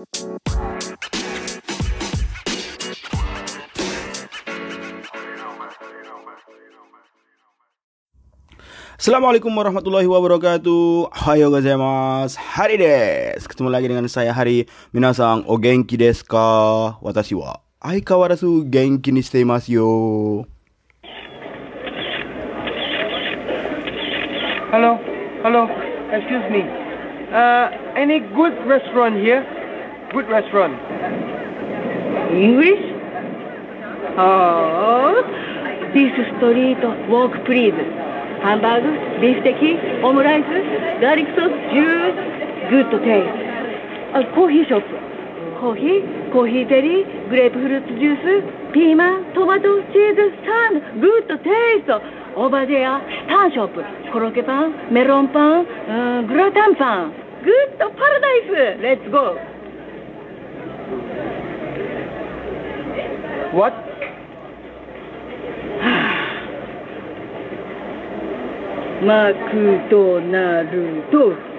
Assalamualaikum warahmatullahi wabarakatuh. Hayo gozaimasu. Hari desu. Ketemu lagi dengan saya Hari Minasang. O genki desu ka? Watashi wa Aikawarasu genki ni shite imasu yo. Hello, hello, excuse me. Uh, any good restaurant here? Good restaurant. English? Oh, this street walk please. Hamburg, beef sticky, omelette, garlic sauce, juice, good taste. A coffee shop. Coffee, coffee jelly, grapefruit juice, ピーマン、トマト、チーズ、サン、good taste. Over there, パンショップ。コロッケパン、メロンパン、うんグラタンパン。Good paradise. Let's go. What? Makuto Naruto.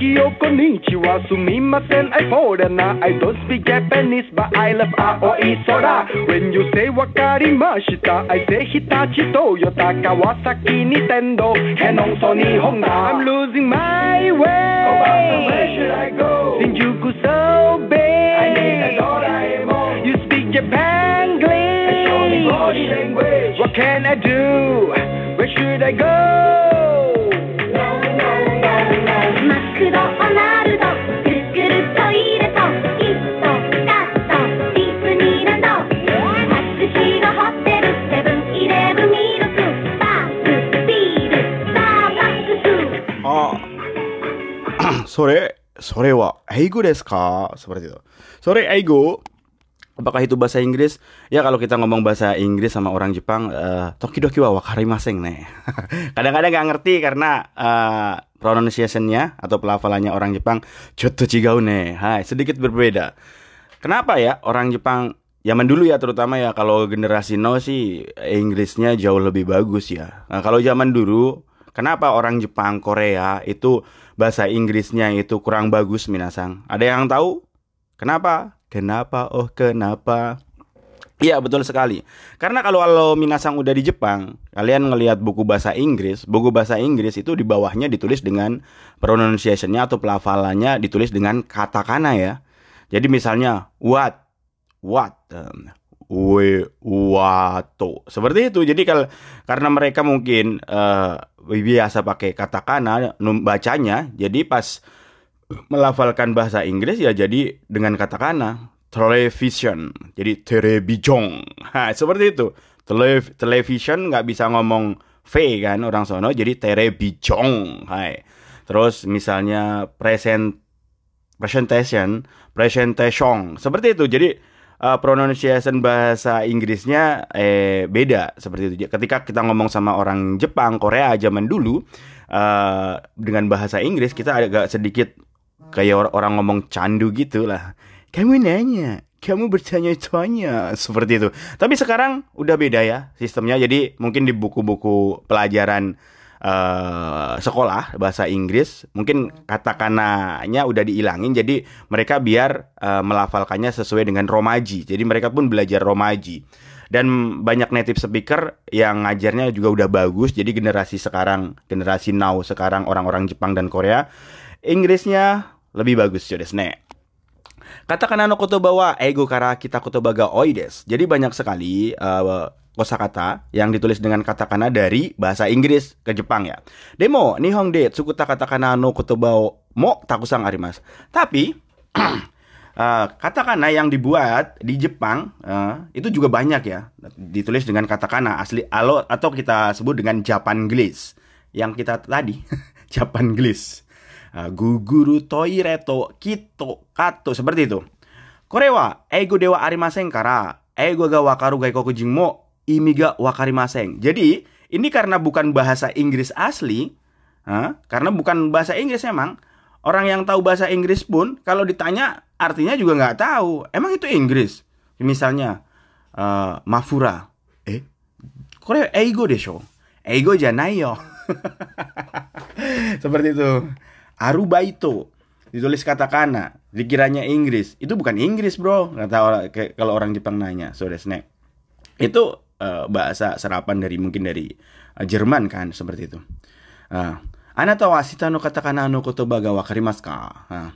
Konnichiwa sumimasen I foreigner I don't speak Japanese but I love Aoi Sora When you say wakarimashita I say Hitachi Toyota Kawasaki Nintendo Canon Sony Honda. I'm losing my way. Where should I go? あ Sore Sore wa Eigo desu ka? Seperti itu. Sore Eigo Apakah itu bahasa Inggris? Ya kalau kita ngomong bahasa Inggris sama orang Jepang eh, Tokidoki wa wakarimaseng nih Kadang-kadang nggak ngerti karena eh, pronunciation-nya atau pelafalannya orang Jepang Chotto chigau nih Hai, sedikit berbeda. Kenapa ya orang Jepang Zaman dulu ya terutama ya kalau generasi now sih Inggrisnya jauh lebih bagus ya. Nah, kalau zaman dulu kenapa orang Jepang, Korea itu bahasa Inggrisnya itu kurang bagus minasang? Ada yang tahu? Kenapa? Kenapa? Oh, kenapa? Iya betul sekali. Karena kalau kalau Minasang udah di Jepang, kalian ngelihat buku bahasa Inggris, buku bahasa Inggris itu di bawahnya ditulis dengan pronunciation-nya atau pelafalannya ditulis dengan katakana ya. Jadi misalnya what, what, we, wato, seperti itu. Jadi kalau karena mereka mungkin eh, biasa pakai katakana bacanya, jadi pas melafalkan bahasa Inggris ya jadi dengan katakana television. Jadi televisiong nah, seperti itu. Tele- television nggak bisa ngomong V kan orang sono. Jadi televisiong hai. Terus misalnya present presentation presentation. Seperti itu. Jadi uh, pronunciation bahasa Inggrisnya eh beda seperti itu ketika kita ngomong sama orang Jepang Korea zaman dulu uh, dengan bahasa Inggris kita agak sedikit kayak or- orang ngomong candu gitu lah. Kamu nanya, kamu bertanya-tanya seperti itu. Tapi sekarang udah beda ya sistemnya. Jadi mungkin di buku-buku pelajaran eh, sekolah bahasa Inggris mungkin katakananya udah dihilangin. Jadi mereka biar eh, melafalkannya sesuai dengan romaji. Jadi mereka pun belajar romaji. Dan banyak native speaker yang ngajarnya juga udah bagus. Jadi generasi sekarang, generasi now sekarang orang-orang Jepang dan Korea Inggrisnya lebih bagus ya desu ne. Katakana no kotoba wa eigo kara kita kotoba ga oi desu. Jadi banyak sekali eh, kosakata yang ditulis dengan katakana dari bahasa Inggris ke Jepang ya. Demo nihong de tsukuta katakana no kotoba o mo takusang arimasu. Tapi eh, katakana yang dibuat di Jepang eh, itu juga banyak ya. Ditulis dengan katakana asli alo atau kita sebut dengan Japanese yang kita tadi Japanese. Ah, guguru toireto kito kato seperti itu. Kore wa eigo dewa arimasen kara eigo ga wakaru gaikokujin mo imi ga wakarimasen. Jadi, ini karena bukan bahasa Inggris asli, ah, karena bukan bahasa Inggris emang, orang yang tahu bahasa Inggris pun kalau ditanya artinya juga nggak tahu. Emang itu Inggris? Misalnya eh, Mafura. Eh, kore eigo desho. Eigo janai yo. Seperti itu. Arubaito ditulis katakana, dikiranya Inggris. Itu bukan Inggris, Bro. Kata kalau orang Jepang nanya, so desne. Itu eh, bahasa serapan dari mungkin dari eh, Jerman kan, seperti itu. Ah, anata wa shita no katakana no kotoba ga wakarimasu ka? Ah.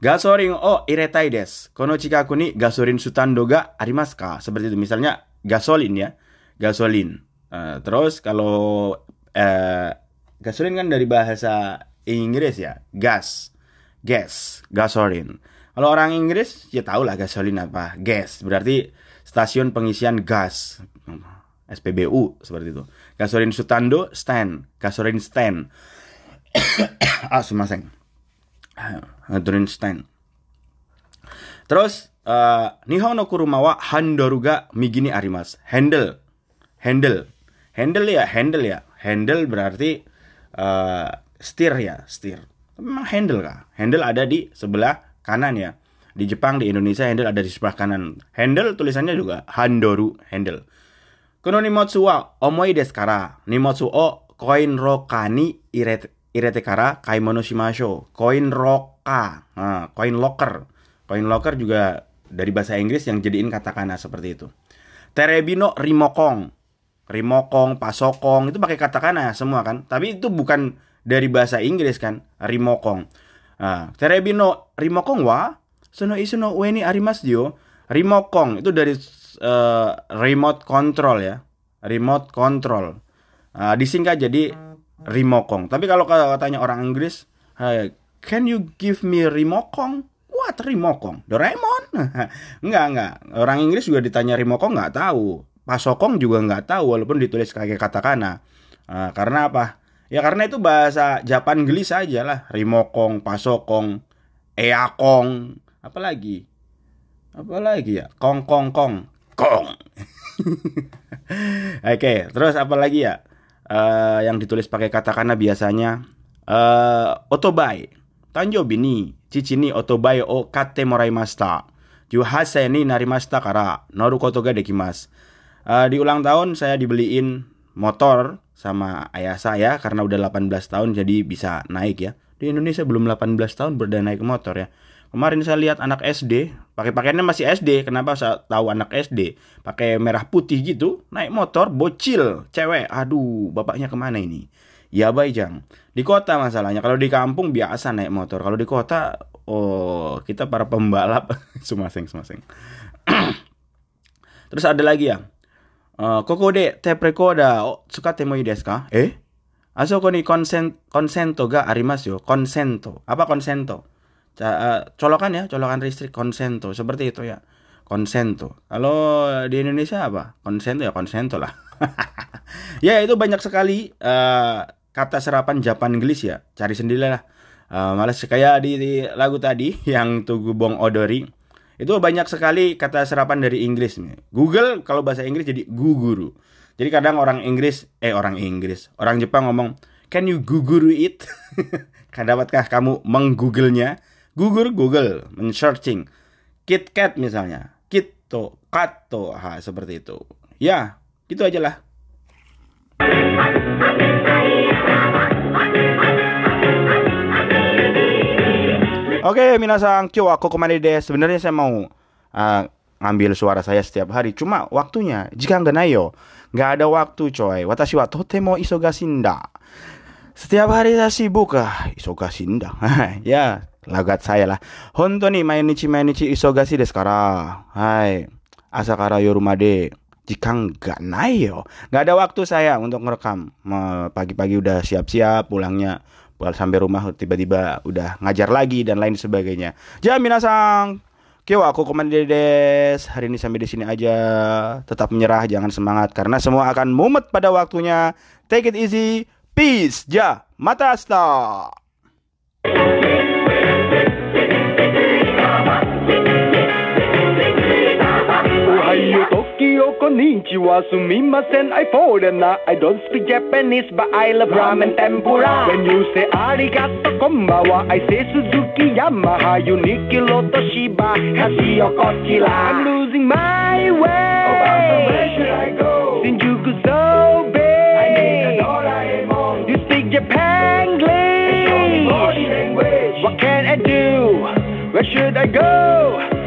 Gasorin o iretai desu. Kono chikaku ni gasorin sutando ga arimasu ka? Seperti itu. Misalnya gasolin ya. Gasolin. Eh, terus kalau eh, gasolin kan dari bahasa Inggris ya. Gas. Gas. Gasolin. Kalau orang Inggris ya tahu lah gasolin apa. Gas. Berarti stasiun pengisian gas. SPBU seperti itu. Gasolin Sutando stand. Gasolin stand. ah, sumaseng. Gasolin stand. Terus eh, Nihon no kuruma wa handoru ga migi ni arimasu. Handle. Handle. Handle ya, handle ya. Handle berarti eh, steer ya, steer. Memang handle kah? Handle ada di sebelah kanan ya. Di Jepang, di Indonesia handle ada di sebelah kanan. Handle tulisannya juga handoru, handle. Kono nimotsu wa omoi desu kara. Nimotsu o koin roka ni irete, irete kara kaimono shimashou. Koin roka. Nah, koin locker. Koin locker juga dari bahasa Inggris yang jadiin katakana seperti itu. Terebino rimokong. Rimokong, pasokong itu pakai katakana semua kan. Tapi itu bukan dari bahasa Inggris kan. Rimokong. Nah, terebino rimokong wa sono isu no ue ni arimasu yo. Rimokong itu dari eh, remote control ya. Remote control. Nah, disingkat jadi rimokong. Tapi kalau katanya orang Inggris, "Hey, can you give me rimokong? What rimokong? Doraemon? enggak, enggak. Orang Inggris juga ditanya rimokong nggak tahu. Pasokong juga nggak tahu walaupun ditulis kayak katakana. Nah, karena apa? Ya karena itu bahasa Japan gelis aja lah. Rimokong, pasokong, eakong, apalagi? Apalagi ya? Kong kong kong. Kong. Oke, terus apa lagi ya? Eh, yang ditulis pakai katakana biasanya eh otobai. Tanjobi ni chichi ni otobai o katte moraimashita. 18 ni narimashita kara noru koto ga dekimasu. Eh, di ulang tahun saya dibeliin motor sama ayah saya karena udah 18 tahun jadi bisa naik ya. Di Indonesia belum 18 tahun berda naik motor ya. Kemarin saya lihat anak SD, pakai pakaiannya masih SD. Kenapa saya tahu anak SD? Pakai merah putih gitu, naik motor, bocil, cewek. Aduh, bapaknya ke mana ini? Ya jang. Di kota masalahnya. Kalau di kampung biasa naik motor. Kalau di kota, oh kita para pembalap. sumaseng, sumaseng. Terus ada lagi ya. Eh, koko de tape recorder o tsukatte mo ii desu ka? Eh? Asoko ni konsen konsento ga arimasu yo. Konsento. Apa konsento? Eh, colokan ya, colokan listrik konsento. Seperti itu ya. Konsento. Kalau di Indonesia apa? Konsento ya konsento lah. ya itu banyak sekali eh, kata serapan Japan English ya. Cari sendiri lah. Eh, malas kayak di, di lagu tadi yang Tugubong Odori itu banyak sekali kata serapan dari Inggris nih. Google kalau bahasa Inggris jadi guguru. Jadi kadang orang Inggris, eh orang Inggris, orang Jepang ngomong, can you guguru it? Dapatkah kamu menggooglenya? Google, Google, men-searching. KitKat misalnya, Kitto, Katto, ha, seperti itu. Ya, gitu aja lah. Oke, minasang, kyo aku ke mana deh. Sebenarnya saya mau uh, ngambil suara saya setiap hari. Cuma waktunya, jika nggak nayo, nggak ada waktu coy. Watashi wa totemo isogasinda. Setiap hari saya sibuk ah, isogasinda. ya, lagat saya lah. Honto ni mainichi mainichi isogasi desu kara. Hai. Yoru made. Jika nggak nggak ada waktu saya untuk ngerekam. Me- Pagi-pagi udah siap-siap, pulangnya pulang sampai rumah tiba-tiba udah ngajar lagi dan lain sebagainya. Ja minasang. Kyo aku komande des. Hari ini sampai di sini aja. Tetap menyerah, jangan semangat karena semua akan mumet pada waktunya. Take it easy. Peace. Ja. Mata Konnichiwa, sumimasen, I foreign. I don't speak Japanese, but I love ramen tempura. When you say arigato konbawa, I say Suzuki Yamaha, Uniqlo Toshiba, Casio Kochila. I'm losing my way. Oh, where should I go? Shinjuku so big. I need an Doraemon. You speak Japanese. What can I do? Where should I go?